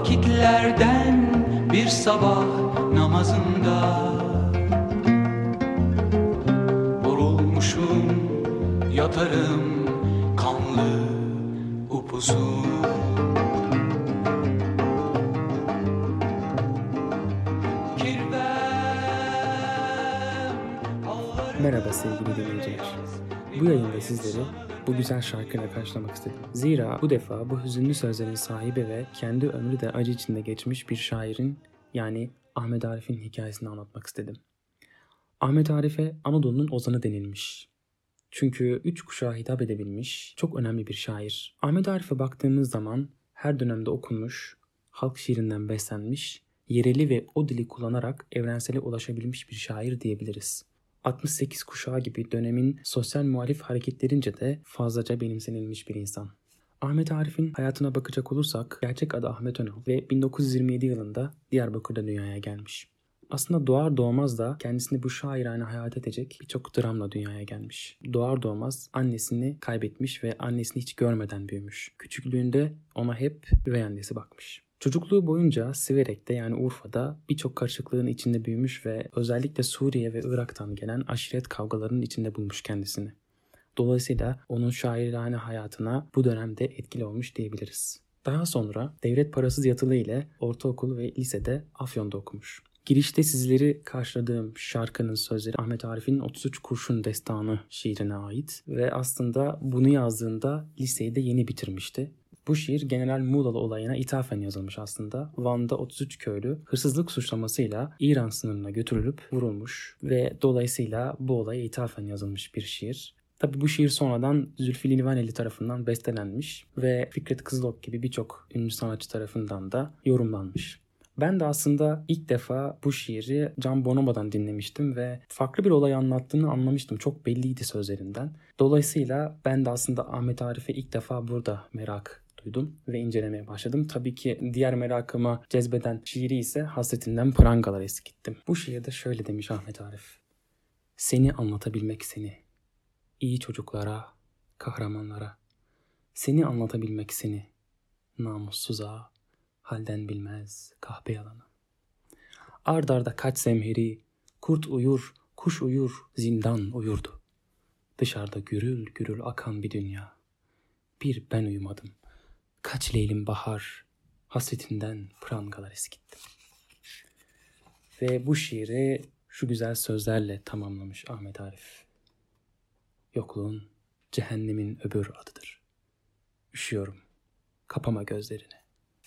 vakitlerden bir sabah namazında Vurulmuşum yatarım kanlı upuzun Merhaba sevgili dinleyiciler. Bu yayında sizleri bu güzel şarkıyla karşılamak istedim. Zira bu defa bu hüzünlü sözlerin sahibi ve kendi ömrü de acı içinde geçmiş bir şairin yani Ahmet Arif'in hikayesini anlatmak istedim. Ahmet Arif'e Anadolu'nun ozanı denilmiş. Çünkü üç kuşağa hitap edebilmiş çok önemli bir şair. Ahmet Arif'e baktığımız zaman her dönemde okunmuş, halk şiirinden beslenmiş, yereli ve o dili kullanarak evrensele ulaşabilmiş bir şair diyebiliriz. 68 kuşağı gibi dönemin sosyal muhalif hareketlerince de fazlaca benimsenilmiş bir insan. Ahmet Arif'in hayatına bakacak olursak gerçek adı Ahmet Önal ve 1927 yılında Diyarbakır'da dünyaya gelmiş. Aslında doğar doğmaz da kendisini bu şairane hayat edecek birçok dramla dünyaya gelmiş. Doğar doğmaz annesini kaybetmiş ve annesini hiç görmeden büyümüş. Küçüklüğünde ona hep üvey annesi bakmış. Çocukluğu boyunca Siverek'te yani Urfa'da birçok karışıklığın içinde büyümüş ve özellikle Suriye ve Irak'tan gelen aşiret kavgalarının içinde bulmuş kendisini. Dolayısıyla onun şairane hayatına bu dönemde etkili olmuş diyebiliriz. Daha sonra devlet parasız yatılı ile ortaokul ve lisede Afyon'da okumuş. Girişte sizleri karşıladığım şarkının sözleri Ahmet Arif'in 33 Kurşun Destanı şiirine ait ve aslında bunu yazdığında liseyi de yeni bitirmişti. Bu şiir General Muğlalı olayına ithafen yazılmış aslında. Van'da 33 köylü hırsızlık suçlamasıyla İran sınırına götürülüp vurulmuş ve dolayısıyla bu olaya ithafen yazılmış bir şiir. Tabi bu şiir sonradan Zülfü Livaneli tarafından bestelenmiş ve Fikret Kızılok gibi birçok ünlü sanatçı tarafından da yorumlanmış. Ben de aslında ilk defa bu şiiri Can Bonomo'dan dinlemiştim ve farklı bir olay anlattığını anlamıştım. Çok belliydi sözlerinden. Dolayısıyla ben de aslında Ahmet Arif'e ilk defa burada merak duydum ve incelemeye başladım. Tabii ki diğer merakıma cezbeden şiiri ise hasretinden prangalar eskittim. Bu şiirde şöyle demiş Ahmet Arif. Seni anlatabilmek seni. iyi çocuklara, kahramanlara. Seni anlatabilmek seni. Namussuza, halden bilmez kahpe yalanı. Ard arda kaç zemheri, kurt uyur, kuş uyur, zindan uyurdu. Dışarıda gürül gürül akan bir dünya. Bir ben uyumadım. Kaç leylim bahar, hasretinden prangalar eskitti. Ve bu şiiri şu güzel sözlerle tamamlamış Ahmet Arif. Yokluğun cehennemin öbür adıdır. Üşüyorum. Kapama gözlerini.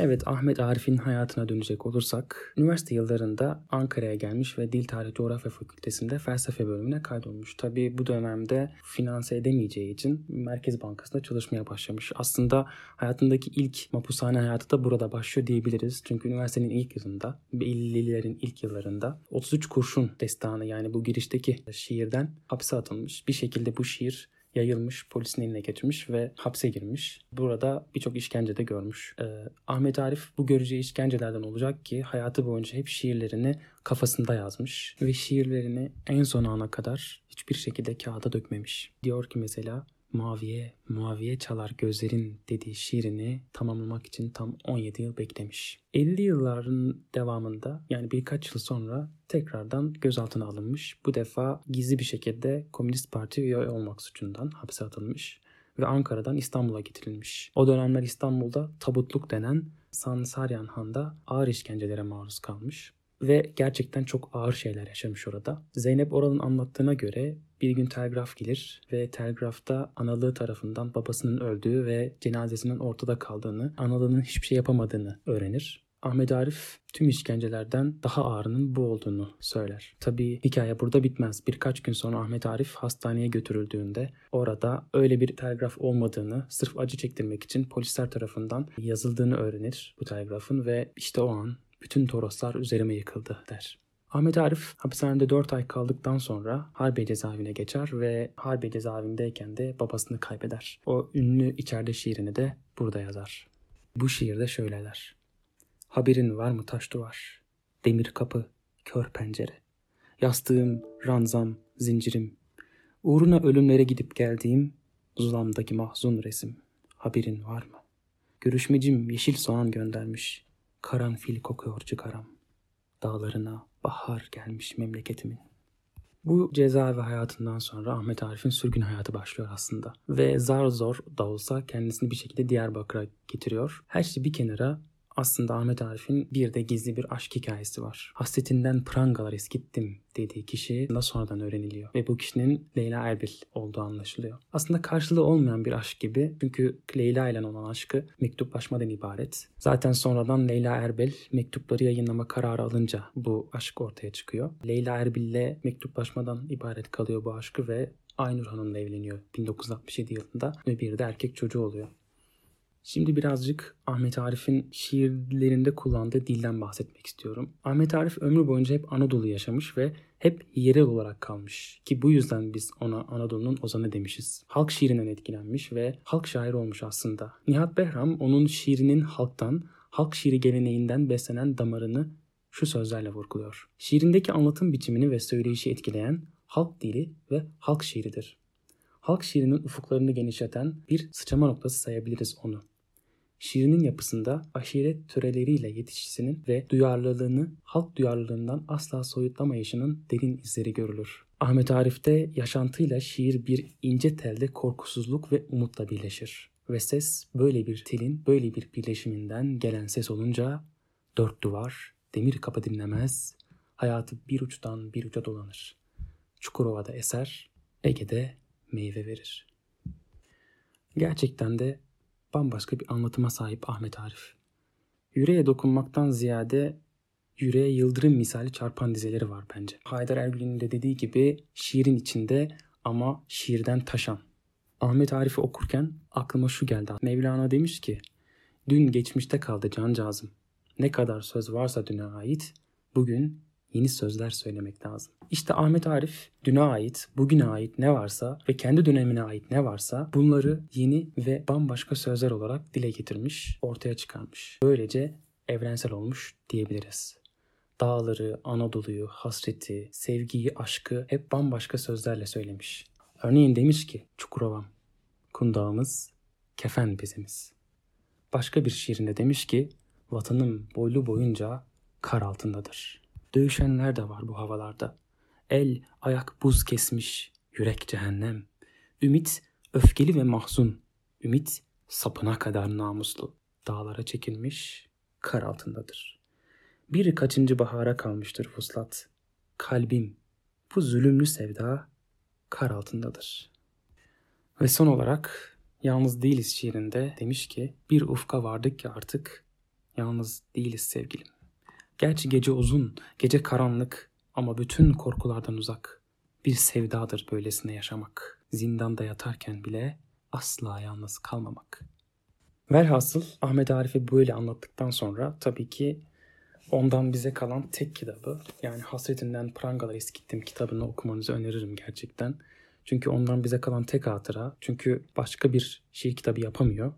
Evet Ahmet Arif'in hayatına dönecek olursak üniversite yıllarında Ankara'ya gelmiş ve Dil Tarih Coğrafya Fakültesi'nde felsefe bölümüne kaydolmuş. Tabi bu dönemde finanse edemeyeceği için Merkez Bankası'nda çalışmaya başlamış. Aslında hayatındaki ilk mapushane hayatı da burada başlıyor diyebiliriz. Çünkü üniversitenin ilk yılında, 50'lilerin ilk yıllarında 33 kurşun destanı yani bu girişteki şiirden hapse atılmış. Bir şekilde bu şiir yayılmış, polisin eline geçmiş ve hapse girmiş. Burada birçok işkence de görmüş. Ee, Ahmet Arif bu göreceği işkencelerden olacak ki hayatı boyunca hep şiirlerini kafasında yazmış ve şiirlerini en son ana kadar hiçbir şekilde kağıda dökmemiş. Diyor ki mesela Maviye, maviye çalar gözlerin dediği şiirini tamamlamak için tam 17 yıl beklemiş. 50 yılların devamında yani birkaç yıl sonra tekrardan gözaltına alınmış. Bu defa gizli bir şekilde Komünist Parti üye olmak suçundan hapse atılmış ve Ankara'dan İstanbul'a getirilmiş. O dönemler İstanbul'da tabutluk denen Sansaryan Han'da ağır işkencelere maruz kalmış ve gerçekten çok ağır şeyler yaşamış orada. Zeynep Oral'ın anlattığına göre bir gün telgraf gelir ve telgrafta analığı tarafından babasının öldüğü ve cenazesinin ortada kaldığını, analığının hiçbir şey yapamadığını öğrenir. Ahmet Arif tüm işkencelerden daha ağırının bu olduğunu söyler. Tabi hikaye burada bitmez. Birkaç gün sonra Ahmet Arif hastaneye götürüldüğünde orada öyle bir telgraf olmadığını sırf acı çektirmek için polisler tarafından yazıldığını öğrenir bu telgrafın ve işte o an bütün Toroslar üzerime yıkıldı der. Ahmet Arif hapishanede 4 ay kaldıktan sonra Harbiye cezaevine geçer ve Harbiye cezaevindeyken de babasını kaybeder. O ünlü içeride şiirini de burada yazar. Bu şiirde şöyleler. Haberin var mı taş duvar? Demir kapı, kör pencere. Yastığım, ranzam, zincirim. Uğruna ölümlere gidip geldiğim zulamdaki mahzun resim. Haberin var mı? Görüşmecim yeşil soğan göndermiş. Karanfil kokuyor çıkaram. Dağlarına bahar gelmiş memleketimin. Bu cezaevi hayatından sonra Ahmet Arif'in sürgün hayatı başlıyor aslında. Ve zar zor da olsa kendisini bir şekilde Diyarbakır'a getiriyor. Her şey bir kenara aslında Ahmet Arif'in bir de gizli bir aşk hikayesi var. Hasretinden prangalar eskittim dediği kişi da sonradan öğreniliyor. Ve bu kişinin Leyla Erbil olduğu anlaşılıyor. Aslında karşılığı olmayan bir aşk gibi. Çünkü Leyla ile olan aşkı mektuplaşmadan ibaret. Zaten sonradan Leyla Erbil mektupları yayınlama kararı alınca bu aşk ortaya çıkıyor. Leyla Erbil ile mektuplaşmadan ibaret kalıyor bu aşkı ve Aynur Hanım'la evleniyor 1967 yılında ve bir de erkek çocuğu oluyor. Şimdi birazcık Ahmet Arif'in şiirlerinde kullandığı dilden bahsetmek istiyorum. Ahmet Arif ömrü boyunca hep Anadolu yaşamış ve hep yerel olarak kalmış. Ki bu yüzden biz ona Anadolu'nun ozanı demişiz. Halk şiirinden etkilenmiş ve halk şairi olmuş aslında. Nihat Behram onun şiirinin halktan, halk şiiri geleneğinden beslenen damarını şu sözlerle vurguluyor. Şiirindeki anlatım biçimini ve söyleyişi etkileyen halk dili ve halk şiiridir. Halk şiirinin ufuklarını genişleten bir sıçrama noktası sayabiliriz onu. Şiirinin yapısında aşiret töreleriyle yetişisinin ve duyarlılığını halk duyarlılığından asla soyutlamayışının derin izleri görülür. Ahmet Arif'te yaşantıyla şiir bir ince telde korkusuzluk ve umutla birleşir. Ve ses böyle bir telin, böyle bir birleşiminden gelen ses olunca dört duvar, demir kapı dinlemez, hayatı bir uçtan bir uca dolanır. Çukurova'da eser, Ege'de meyve verir. Gerçekten de bambaşka bir anlatıma sahip Ahmet Arif. Yüreğe dokunmaktan ziyade yüreğe yıldırım misali çarpan dizeleri var bence. Haydar Ergül'ün de dediği gibi şiirin içinde ama şiirden taşan. Ahmet Arif'i okurken aklıma şu geldi. Mevlana demiş ki, dün geçmişte kaldı cancağızım. Ne kadar söz varsa düne ait, bugün yeni sözler söylemek lazım. İşte Ahmet Arif düne ait, bugüne ait ne varsa ve kendi dönemine ait ne varsa bunları yeni ve bambaşka sözler olarak dile getirmiş, ortaya çıkarmış. Böylece evrensel olmuş diyebiliriz. Dağları, Anadolu'yu, hasreti, sevgiyi, aşkı hep bambaşka sözlerle söylemiş. Örneğin demiş ki Çukurovam, kundağımız, kefen bezimiz. Başka bir şiirinde demiş ki vatanım boylu boyunca kar altındadır. Dövüşenler de var bu havalarda. El, ayak buz kesmiş, yürek cehennem. Ümit öfkeli ve mahzun. Ümit sapına kadar namuslu. Dağlara çekilmiş, kar altındadır. Bir kaçıncı bahara kalmıştır fuslat. Kalbim, bu zulümlü sevda kar altındadır. Ve son olarak Yalnız Değiliz şiirinde demiş ki bir ufka vardık ki artık yalnız değiliz sevgilim. Gerçi gece uzun, gece karanlık ama bütün korkulardan uzak. Bir sevdadır böylesine yaşamak. Zindanda yatarken bile asla yalnız kalmamak. Velhasıl Ahmet Arif'i böyle anlattıktan sonra tabii ki ondan bize kalan tek kitabı yani Hasretinden Prangalar Eskittim kitabını okumanızı öneririm gerçekten. Çünkü ondan bize kalan tek hatıra. Çünkü başka bir şiir kitabı yapamıyor.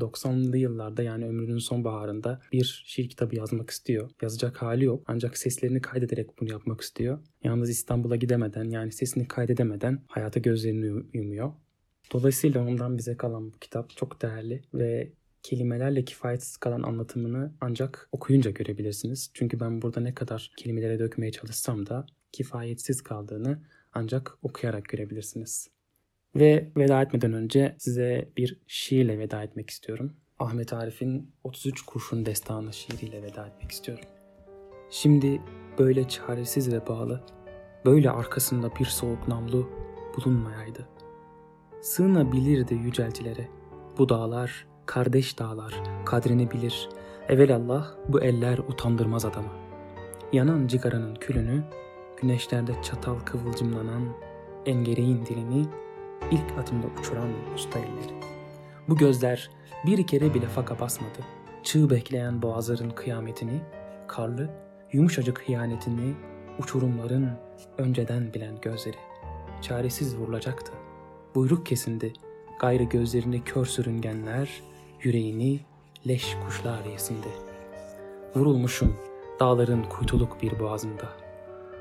90'lı yıllarda yani ömrünün son baharında bir şiir kitabı yazmak istiyor. Yazacak hali yok ancak seslerini kaydederek bunu yapmak istiyor. Yalnız İstanbul'a gidemeden yani sesini kaydedemeden hayata gözlerini yumuyor. Dolayısıyla ondan bize kalan bu kitap çok değerli ve kelimelerle kifayetsiz kalan anlatımını ancak okuyunca görebilirsiniz. Çünkü ben burada ne kadar kelimelere dökmeye çalışsam da kifayetsiz kaldığını ancak okuyarak görebilirsiniz. Ve veda etmeden önce size bir şiirle veda etmek istiyorum. Ahmet Arif'in 33 Kurşun Destanı şiiriyle veda etmek istiyorum. Şimdi böyle çaresiz ve bağlı, böyle arkasında bir soğuk namlu bulunmayaydı. Sığınabilirdi yüceltilere. Bu dağlar, kardeş dağlar, kadrini bilir. Evelallah bu eller utandırmaz adamı. Yanan cigaranın külünü, güneşlerde çatal kıvılcımlanan engereğin dilini ilk adımda uçuran usta elleri. Bu gözler bir kere bile faka basmadı. Çığ bekleyen boğazların kıyametini, karlı, yumuşacık hıyanetini, uçurumların önceden bilen gözleri. Çaresiz vurulacaktı. Buyruk kesindi. Gayrı gözlerini kör sürüngenler, yüreğini leş kuşlar yesindi. Vurulmuşum dağların kuytuluk bir boğazında.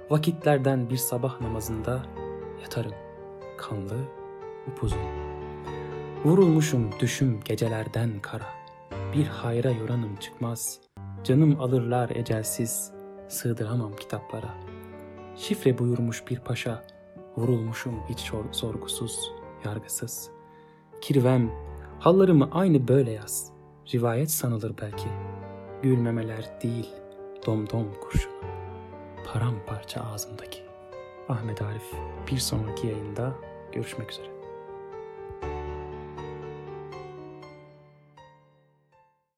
Vakitlerden bir sabah namazında yatarım kanlı upuzun. Vurulmuşum düşüm gecelerden kara. Bir hayra yoranım çıkmaz. Canım alırlar ecelsiz, sığdıramam kitaplara. Şifre buyurmuş bir paşa, vurulmuşum hiç sor- sorgusuz, yargısız. Kirvem, hallarımı aynı böyle yaz. Rivayet sanılır belki. Gülmemeler değil, domdom kurşunu. Paramparça ağzımdaki. Ahmet Arif bir sonraki yayında görüşmek üzere.